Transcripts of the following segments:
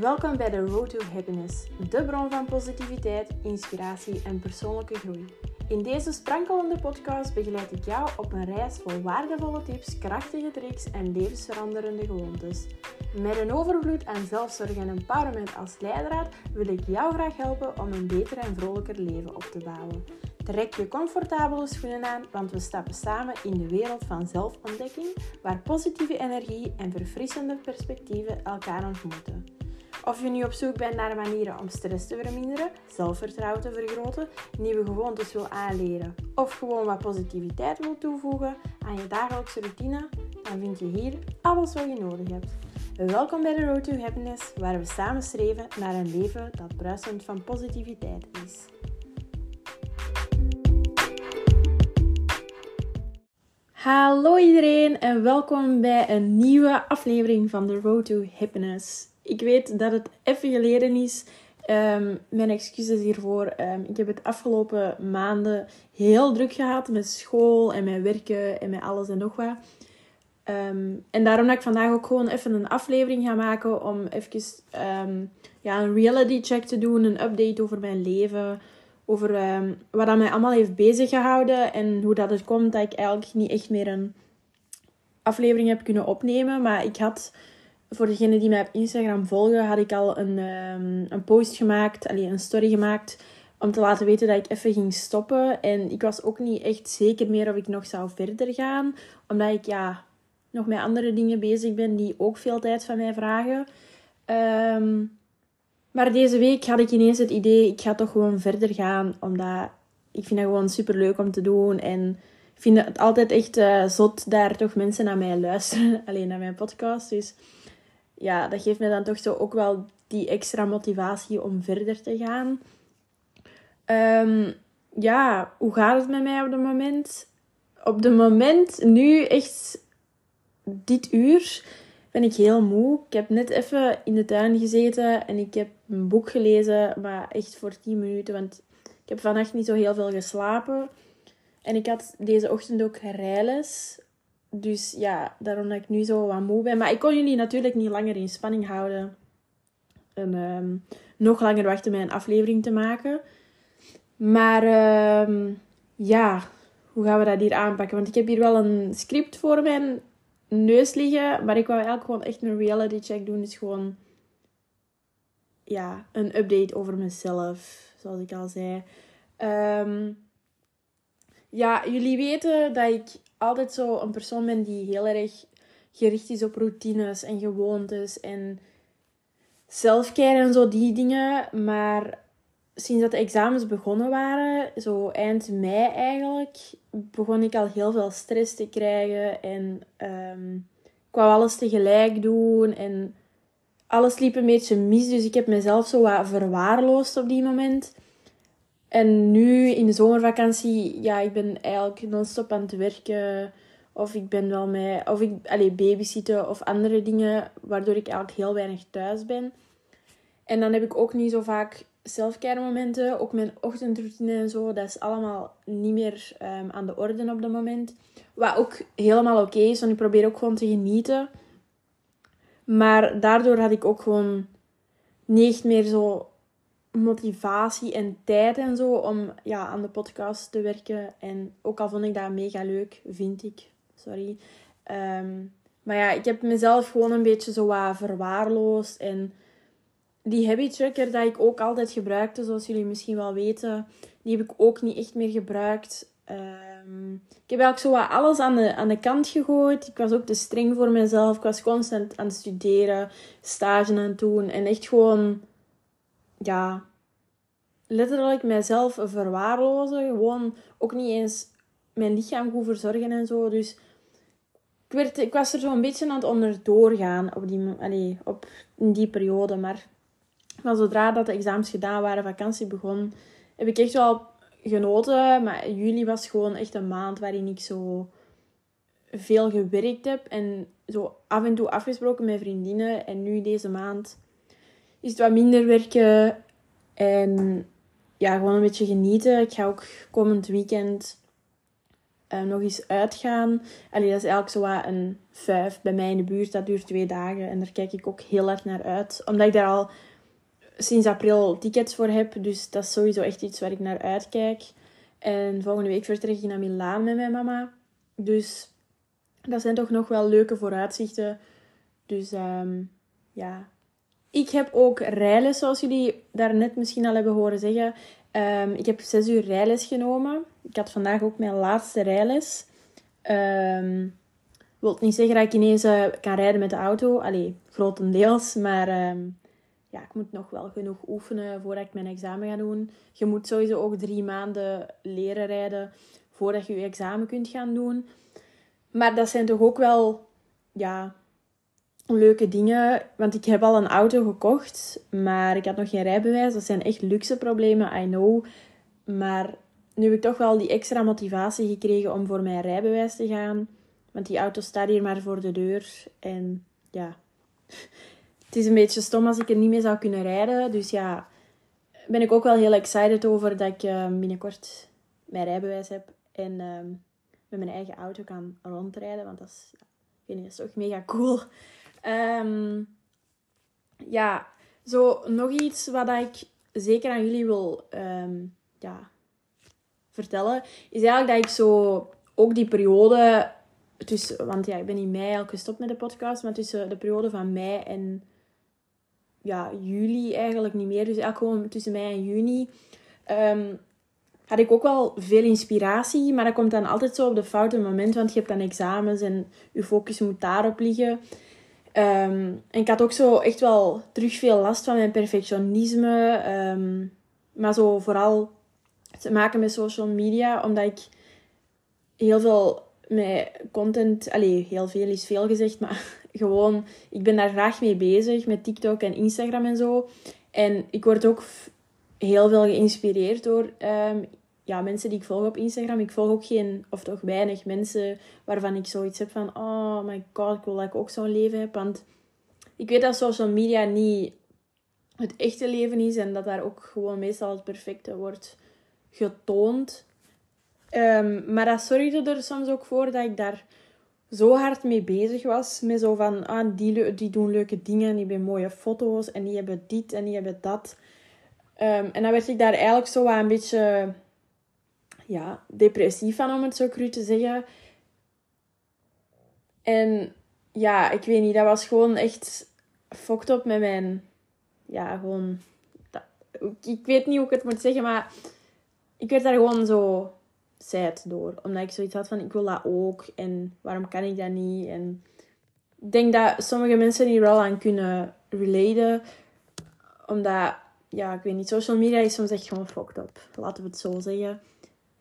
Welkom bij de Road to Happiness, de bron van positiviteit, inspiratie en persoonlijke groei. In deze sprankelende podcast begeleid ik jou op een reis vol waardevolle tips, krachtige tricks en levensveranderende gewoontes. Met een overvloed aan zelfzorg en empowerment als leidraad wil ik jou graag helpen om een beter en vrolijker leven op te bouwen. Trek je comfortabele schoenen aan, want we stappen samen in de wereld van zelfontdekking, waar positieve energie en verfrissende perspectieven elkaar ontmoeten. Of je nu op zoek bent naar manieren om stress te verminderen, zelfvertrouwen te vergroten, nieuwe gewoontes wil aanleren of gewoon wat positiviteit wil toevoegen aan je dagelijkse routine, dan vind je hier alles wat je nodig hebt. Welkom bij de Road to Happiness, waar we samen streven naar een leven dat bruisend van positiviteit is. Hallo iedereen en welkom bij een nieuwe aflevering van de Road to Happiness. Ik weet dat het even geleden is. Ehm, mijn excuses hiervoor. Um, ik heb het afgelopen maanden heel druk gehad met school en met werken en met alles en nog wat. Ehm, en daarom dat ik vandaag ook gewoon even een aflevering ga maken om even ja, een reality check te doen, een update over mijn leven, over wat dat mij allemaal heeft bezig gehouden en hoe dat het komt dat ik eigenlijk niet echt meer een aflevering heb kunnen opnemen. Maar ik had voor degenen die mij op Instagram volgen, had ik al een, um, een post gemaakt, allee, een story gemaakt, om te laten weten dat ik even ging stoppen. En ik was ook niet echt zeker meer of ik nog zou verder gaan, omdat ik ja, nog met andere dingen bezig ben die ook veel tijd van mij vragen. Ehm, maar deze week had ik ineens het idee, ik ga toch gewoon verder gaan, omdat ik vind dat gewoon super leuk om te doen. En ik vind het altijd echt uh, zot daar toch mensen naar mij luisteren, alleen naar mijn podcast. Dus ja, dat geeft me dan toch zo ook wel die extra motivatie om verder te gaan. Um, ja, hoe gaat het met mij op het moment? Op het moment, nu echt dit uur, ben ik heel moe. Ik heb net even in de tuin gezeten en ik heb een boek gelezen, maar echt voor 10 minuten, want ik heb vannacht niet zo heel veel geslapen. En ik had deze ochtend ook rijles. Dus ja, daarom dat ik nu zo wat moe ben. Maar ik kon jullie natuurlijk niet langer in spanning houden. En ehm, nog langer wachten met een aflevering te maken. Maar ehm, ja, hoe gaan we dat hier aanpakken? Want ik heb hier wel een script voor mijn neus liggen. Maar ik wou eigenlijk gewoon echt een reality check doen. Dus gewoon ja, een update over mezelf. Zoals ik al zei. Ehm, ja, jullie weten dat ik altijd zo een persoon ben die heel erg gericht is op routines en gewoontes en zelfcare en zo die dingen. Maar sinds dat de examens begonnen waren, zo eind mei eigenlijk, begon ik al heel veel stress te krijgen. En um, ik wou alles tegelijk doen en alles liep een beetje mis. Dus ik heb mezelf zo wat verwaarloosd op die moment. En nu in de zomervakantie, ja, ik ben eigenlijk non-stop aan het werken. Of ik ben wel met, of ik, allez, babysitten of andere dingen, waardoor ik eigenlijk heel weinig thuis ben. En dan heb ik ook niet zo vaak selfcare momenten. Ook mijn ochtendroutine en zo, dat is allemaal niet meer um, aan de orde op dat moment. Wat ook helemaal oké is, want ik probeer ook gewoon te genieten. Maar daardoor had ik ook gewoon niet meer zo motivatie en tijd en zo om ja, aan de podcast te werken. En ook al vond ik dat mega leuk, vind ik. Sorry. Ehm, maar ja, ik heb mezelf gewoon een beetje zo wat verwaarloosd. En die habit tracker dat ik ook altijd gebruikte, zoals jullie misschien wel weten, die heb ik ook niet echt meer gebruikt. Um, ik heb eigenlijk zo wat alles aan de, aan de kant gegooid. Ik was ook te streng voor mezelf. Ik was constant aan het studeren, stage aan het doen. En echt gewoon ja, letterlijk mijzelf verwaarlozen. Gewoon ook niet eens mijn lichaam goed verzorgen en zo. Dus ik, werd, ik was er zo een beetje aan het onderdoor gaan op die, allee, op, in die periode. Maar van zodra dat de examens gedaan waren, vakantie begon, heb ik echt wel genoten. Maar juli was gewoon echt een maand waarin ik zo veel gewerkt heb. En zo af en toe afgesproken met vriendinnen. En nu deze maand is het wat minder werken. En ja, gewoon een beetje genieten. Ik ga ook komend weekend uh, nog eens uitgaan. Allee, dat is eigenlijk zo wat een vijf bij mij in de buurt. Dat duurt twee dagen. En daar kijk ik ook heel erg naar uit. Omdat ik daar al sinds april tickets voor heb. Dus dat is sowieso echt iets waar ik naar uitkijk. En volgende week vertrek ik naar Milaan met mijn mama. Dus dat zijn toch nog wel leuke vooruitzichten. Dus um, ja. Ik heb ook rijles, zoals jullie daarnet misschien al hebben horen zeggen. Um, ik heb zes uur rijles genomen. Ik had vandaag ook mijn laatste rijles. Um, wil niet zeggen dat ik ineens uh, kan rijden met de auto. Allee, grotendeels. Maar um, ja, ik moet nog wel genoeg oefenen voordat ik mijn examen ga doen. Je moet sowieso ook drie maanden leren rijden voordat je je examen kunt gaan doen. Maar dat zijn toch ook wel ja, leuke dingen. Want ik heb al een auto gekocht, maar ik had nog geen rijbewijs. Dat zijn echt luxe problemen, I know. Maar nu heb ik toch wel die extra motivatie gekregen om voor mijn rijbewijs te gaan. Want die auto staat hier maar voor de deur. En ja, het is een beetje stom als ik er niet mee zou kunnen rijden. Dus ja, ben ik ook wel heel excited over dat ik uh, binnenkort mijn rijbewijs heb. En uh, met mijn eigen auto kan rondrijden. Want dat is, dat is toch mega cool. Um, ja, zo nog iets wat ik zeker aan jullie wil um, ja, vertellen, is eigenlijk dat ik zo ook die periode tussen, want ja, ik ben in mei al gestopt met de podcast, maar tussen de periode van mei en ja, juli eigenlijk niet meer. Dus eigenlijk gewoon tussen mei en juni um, had ik ook wel veel inspiratie, maar dat komt dan altijd zo op de foute moment, want je hebt dan examens en je focus moet daarop liggen. Um, en ik had ook zo echt wel terug veel last van mijn perfectionisme. Um, maar zo vooral te maken met social media, omdat ik heel veel met content, allee, heel veel is veel gezegd, maar gewoon, ik ben daar graag mee bezig met TikTok en Instagram en zo. En ik word ook heel veel geïnspireerd door um, ja, mensen die ik volg op Instagram. Ik volg ook geen, of toch weinig mensen waarvan ik zoiets heb van, oh my god, ik wil dat ik ook zo'n leven heb. Want ik weet dat social media niet het echte leven is en dat daar ook gewoon meestal het perfecte wordt getoond. Um, maar dat zorgde er soms ook voor dat ik daar zo hard mee bezig was. Met zo van, ah, die, die doen leuke dingen, die hebben mooie foto's en die hebben dit en die hebben dat. Um, en dan werd ik daar eigenlijk zo een beetje ja, depressief van, om het zo cru te zeggen. En ja, ik weet niet, dat was gewoon echt fucked op met mijn... Ja, gewoon... Ik weet niet hoe ik het moet zeggen, maar ik werd daar gewoon zo sad door. Omdat ik zoiets had van, ik wil dat ook. En waarom kan ik dat niet? En ik denk dat sommige mensen hier wel aan kunnen relaten. Omdat, ja, ik weet niet, social media is soms echt gewoon fucked up. Laten we het zo zeggen.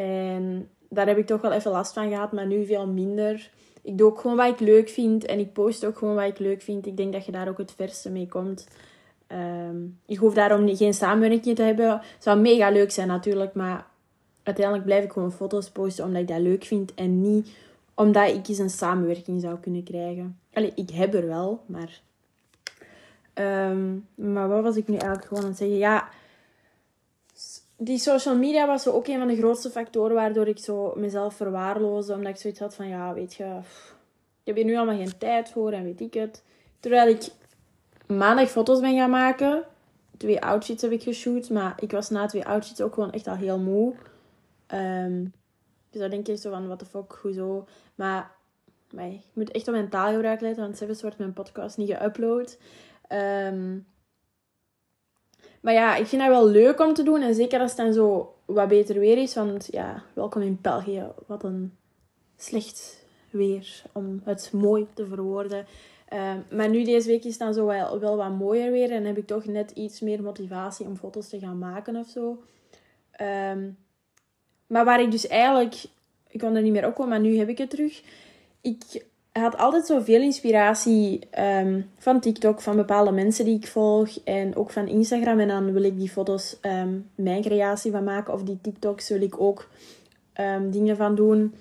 En daar heb ik toch wel even last van gehad, maar nu veel minder. Ik doe ook gewoon wat ik leuk vind en ik post ook gewoon wat ik leuk vind. Ik denk dat je daar ook het verste mee komt. Um, ik hoef daarom geen samenwerking te hebben. Het zou mega leuk zijn natuurlijk, maar uiteindelijk blijf ik gewoon foto's posten omdat ik dat leuk vind en niet omdat ik eens een samenwerking zou kunnen krijgen. Allee, ik heb er wel, maar... Um, maar wat was ik nu eigenlijk gewoon aan het zeggen? Ja, die social media was ook een van de grootste factoren waardoor ik zo mezelf verwaarloosde. Omdat ik zoiets had van, ja, weet je, ik heb hier nu allemaal geen tijd voor en weet ik het. Terwijl ik maandag foto's ben gaan maken. Twee outfits heb ik geshoot, maar ik was na twee outfits ook gewoon echt al heel moe. Um, dus dan denk je zo van, what the fuck, hoezo? Maar, maar ik moet echt op mijn taalgebruik letten, want zelfs wordt mijn podcast niet geüpload. Um, maar ja, ik vind dat wel leuk om te doen. En zeker als het dan zo wat beter weer is. Want ja, welkom in België. Wat een slecht weer om het mooi te verwoorden. Uh, maar nu deze week is het dan zo wel, wel wat mooier weer. En heb ik toch net iets meer motivatie om foto's te gaan maken of zo. Um, maar waar ik dus eigenlijk... Ik kon er niet meer opkomen, maar nu heb ik het terug. Ik had altijd zoveel inspiratie um, van TikTok, van bepaalde mensen die ik volg en ook van Instagram. En dan wil ik die foto's um, mijn creatie van maken of die TikToks wil ik ook um, dingen van doen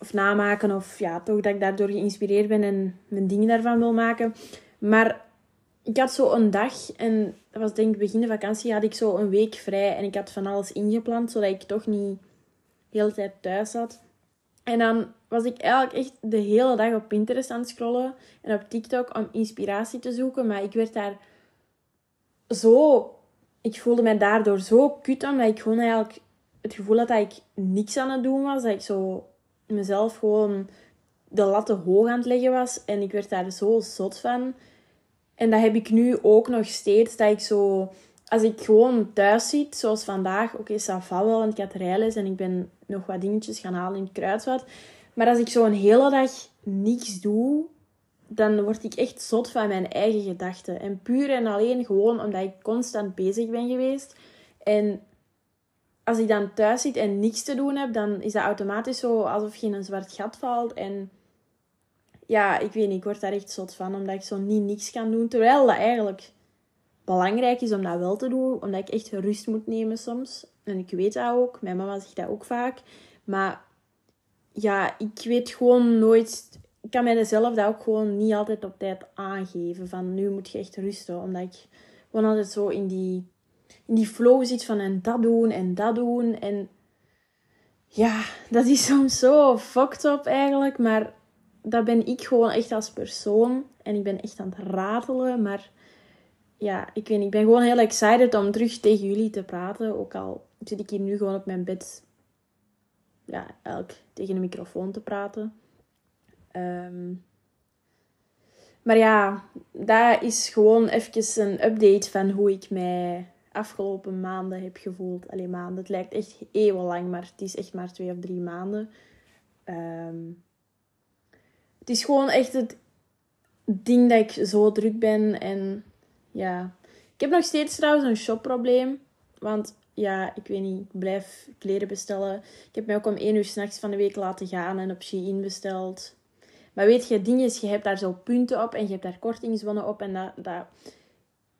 of namaken. Of ja, toch dat ik daardoor geïnspireerd ben en mijn dingen daarvan wil maken. Maar ik had zo een dag en dat was denk ik begin de vakantie, had ik zo een week vrij en ik had van alles ingepland zodat ik toch niet de hele tijd thuis zat. En dan was ik eigenlijk echt de hele dag op Pinterest aan het scrollen en op TikTok om inspiratie te zoeken. Maar ik werd daar zo... Ik voelde mij daardoor zo kut omdat ik gewoon eigenlijk het gevoel had dat ik niks aan het doen was. Dat ik zo mezelf gewoon de latten hoog aan het leggen was. En ik werd daar zo zot van. En dat heb ik nu ook nog steeds. Dat ik zo... Als ik gewoon thuis zit, zoals vandaag... Oké, okay, ça wel, want ik had rijles en ik ben nog wat dingetjes gaan halen in het kruidvat. Maar als ik zo een hele dag niks doe, dan word ik echt zot van mijn eigen gedachten. En puur en alleen gewoon omdat ik constant bezig ben geweest. En als ik dan thuis zit en niks te doen heb, dan is dat automatisch zo alsof je in een zwart gat valt. En ja, ik weet niet, ik word daar echt zot van, omdat ik zo niet niks kan doen. Terwijl dat eigenlijk belangrijk is om dat wel te doen, omdat ik echt rust moet nemen soms. En ik weet dat ook, mijn mama zegt dat ook vaak. Maar ja, ik weet gewoon nooit. Ik kan mijzelf dat ook gewoon niet altijd op tijd aangeven. Van nu moet je echt rusten. Omdat ik gewoon altijd zo in die, in die flow zit van en dat doen en dat doen. En ja, dat is soms zo fucked up eigenlijk. Maar dat ben ik gewoon echt als persoon. En ik ben echt aan het ratelen. Maar ja, ik weet niet. Ik ben gewoon heel excited om terug tegen jullie te praten. Ook al zit ik hier nu gewoon op mijn bed ja, elk tegen een microfoon te praten. Ehm, maar ja, dat is gewoon even een update van hoe ik mij afgelopen maanden heb gevoeld. Alleen maanden. Het lijkt echt eeuwenlang, maar het is echt maar twee of drie maanden. Ehm, het is gewoon echt het ding dat ik zo druk ben. En ja, ik heb nog steeds trouwens een shopprobleem. Want ja, ik weet niet, ik blijf kleren bestellen. Ik heb mij ook om één uur s'nachts van de week laten gaan en op Shein besteld. Maar weet je, ding is, je hebt daar zo punten op en je hebt daar kortingswonnen op. En dat, dat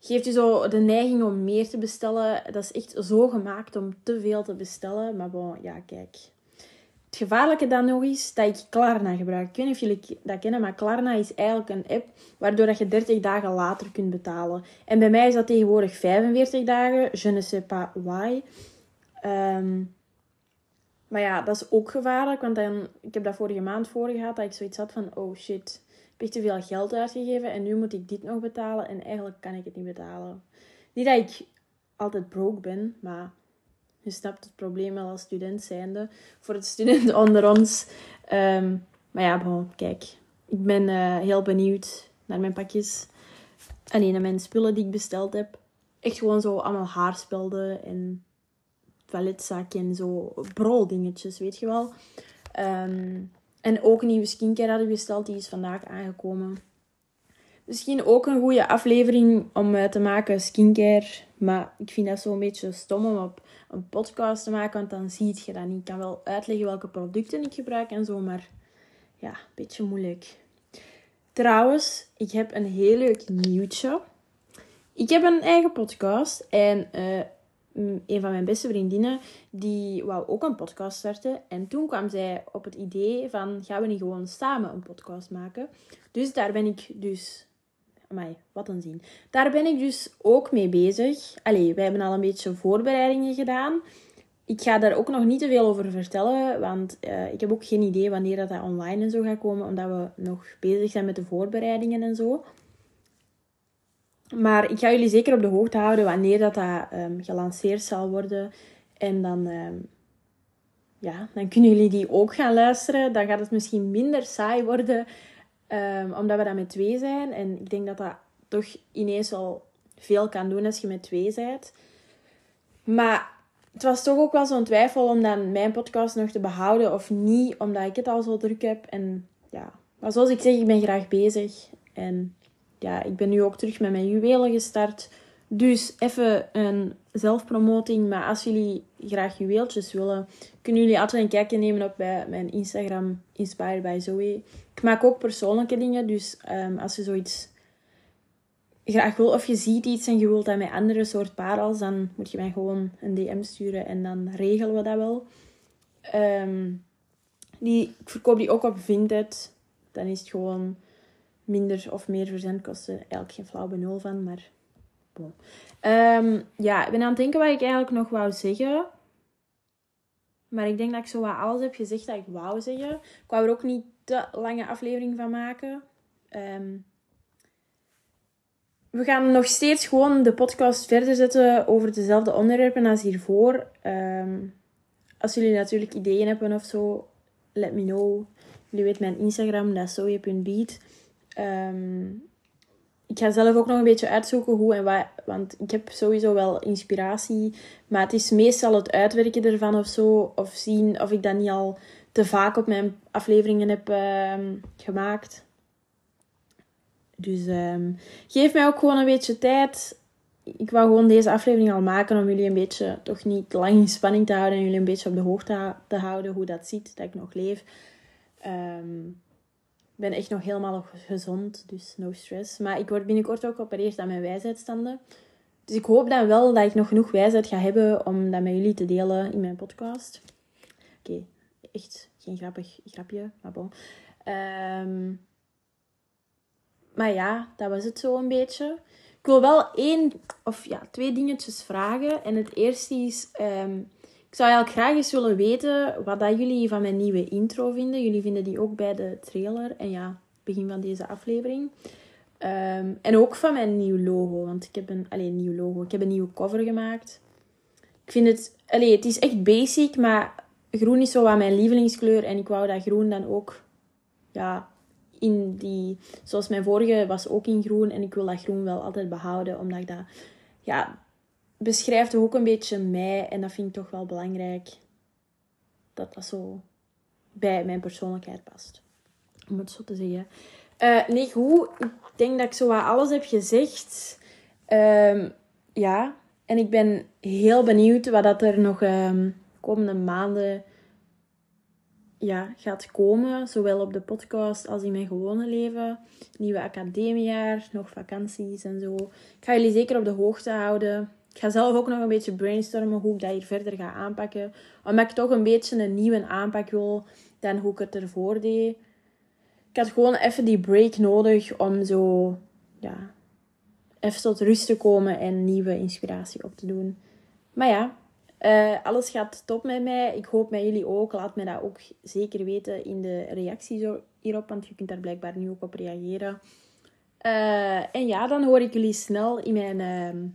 geeft je zo de neiging om meer te bestellen. Dat is echt zo gemaakt om te veel te bestellen. Maar bon, ja, kijk. Het gevaarlijke dan nog is dat ik Klarna gebruik. Ik weet niet of jullie dat kennen, maar Klarna is eigenlijk een app waardoor dat je 30 dagen later kunt betalen. En bij mij is dat tegenwoordig 45 dagen. Je ne sais pas why. Ehm, maar ja, dat is ook gevaarlijk, want dan, ik heb dat vorige maand voor gehad, dat ik zoiets had van, oh shit, ik heb te veel geld uitgegeven en nu moet ik dit nog betalen en eigenlijk kan ik het niet betalen. Niet dat ik altijd broke ben, maar je snapt het probleem wel als student zijnde. Voor het student onder ons. Ehm, maar ja, bon, kijk. Ik ben uh, heel benieuwd naar mijn pakjes. Alleen naar mijn spullen die ik besteld heb. Echt gewoon zo allemaal haarspelden en toiletzakje en zo broldingetjes, weet je wel. Um, en ook een nieuwe skincare hadden besteld. Die is vandaag aangekomen. Misschien ook een goede aflevering om uh, te maken, skincare. Maar ik vind dat zo'n beetje stom om op een podcast te maken, want dan zie je dat niet. Ik kan wel uitleggen welke producten ik gebruik en zo, maar ja, een beetje moeilijk. Trouwens, ik heb een heel leuk nieuwtje. Ik heb een eigen podcast en uh, een van mijn beste vriendinnen, die wou ook een podcast starten. En toen kwam zij op het idee van, gaan we niet gewoon samen een podcast maken? Dus daar ben ik dus Amai, wat een zin. Daar ben ik dus ook mee bezig. Allee, wij hebben al een beetje voorbereidingen gedaan. Ik ga daar ook nog niet te veel over vertellen, want uh, ik heb ook geen idee wanneer dat, dat online en zo gaat komen, omdat we nog bezig zijn met de voorbereidingen en zo. Maar ik ga jullie zeker op de hoogte houden wanneer dat, dat um, gelanceerd zal worden. En dan, um, ja, dan kunnen jullie die ook gaan luisteren. Dan gaat het misschien minder saai worden Um, omdat we dan met twee zijn. En ik denk dat dat toch ineens al veel kan doen als je met twee bent. Maar het was toch ook wel zo'n twijfel om dan mijn podcast nog te behouden of niet. Omdat ik het al zo druk heb. En ja, maar zoals ik zeg, ik ben graag bezig. En ja, ik ben nu ook terug met mijn juwelen gestart. Dus even een zelfpromoting. Maar als jullie graag juweeltjes willen, kunnen jullie altijd een kijkje nemen op bij mijn Instagram Inspired by Zoe. Ik maak ook persoonlijke dingen. Dus um, als je zoiets graag wil of je ziet iets en je wilt dat met andere soort parels, dan moet je mij gewoon een DM sturen en dan regelen we dat wel. Um, die, ik verkoop die ook op Vinted. Dan is het gewoon minder of meer verzendkosten. Eigenlijk geen flauw benul van, maar Um, ja, ik ben aan het denken wat ik eigenlijk nog wou zeggen. Maar ik denk dat ik zo wat alles heb gezegd dat ik wou zeggen. Ik wou er ook niet te lange aflevering van maken. Ehm, we gaan nog steeds gewoon de podcast verder zetten over dezelfde onderwerpen als hiervoor. Ehm, als jullie natuurlijk ideeën hebben of zo, let me know. Jullie weten mijn Instagram, dat is soje.beat. Um, ik ga zelf ook nog een beetje uitzoeken hoe en wat. Want ik heb sowieso wel inspiratie. Maar het is meestal het uitwerken ervan of zo. Of zien of ik dat niet al te vaak op mijn afleveringen heb ehm, gemaakt. Dus um, geef mij ook gewoon een beetje tijd. Ik wou gewoon deze aflevering al maken om jullie een beetje toch niet lang in spanning te houden. En jullie een beetje op de hoogte te houden hoe dat ziet, dat ik nog leef. Um, ben echt nog helemaal gezond, dus no stress. Maar ik word binnenkort ook geopereerd aan mijn wijsheidstanden. Dus ik hoop dan wel dat ik nog genoeg wijsheid ga hebben om dat met jullie te delen in mijn podcast. Echt geen grappig grapje, maar bon. Um, maar ja, dat was het zo een beetje. Ik wil wel één of ja, twee dingetjes vragen. En het eerste is, um, ik zou eigenlijk graag eens willen weten wat dat jullie van mijn nieuwe intro vinden. Jullie vinden die ook bij de trailer en ja, begin van deze aflevering. Um, en ook van mijn nieuw logo, want ik heb een, alleen nieuw logo. Ik heb een nieuwe cover gemaakt. Ik vind het, allee, het is echt basic, maar groen is zo wat mijn lievelingskleur. En ik wou dat groen dan ook, ja, in die, zoals mijn vorige was ook in groen. En ik wil dat groen wel altijd behouden, omdat ik dat, ja, beschrijft ook een beetje mij. En dat vind ik toch wel belangrijk. Dat dat zo bij mijn persoonlijkheid past. Om het zo te zeggen. Uh, nee, goed. Ik denk dat ik zo wat alles heb gezegd. Uh, ja. En ik ben heel benieuwd wat dat er nog uh, komende maanden ja, gaat komen. Zowel op de podcast als in mijn gewone leven. Nieuwe academiejaar, nog vakanties en zo. Ik ga jullie zeker op de hoogte houden. Ik ga zelf ook nog een beetje brainstormen hoe ik dat hier verder ga aanpakken. Omdat ik toch een beetje een nieuwe aanpak wil dan hoe ik het ervoor deed. Ik had gewoon even die break nodig om zo, ja, even tot rust te komen en nieuwe inspiratie op te doen. Maar ja, uh, alles gaat top met mij. Ik hoop met jullie ook. Laat mij dat ook zeker weten in de reacties hierop, want je kunt daar blijkbaar nu ook op reageren. Uh, en ja, dan hoor ik jullie snel in mijn uh,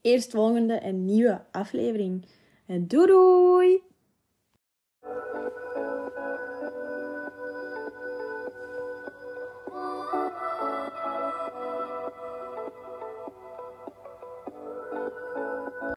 eerstvolgende en nieuwe aflevering. En doei doei!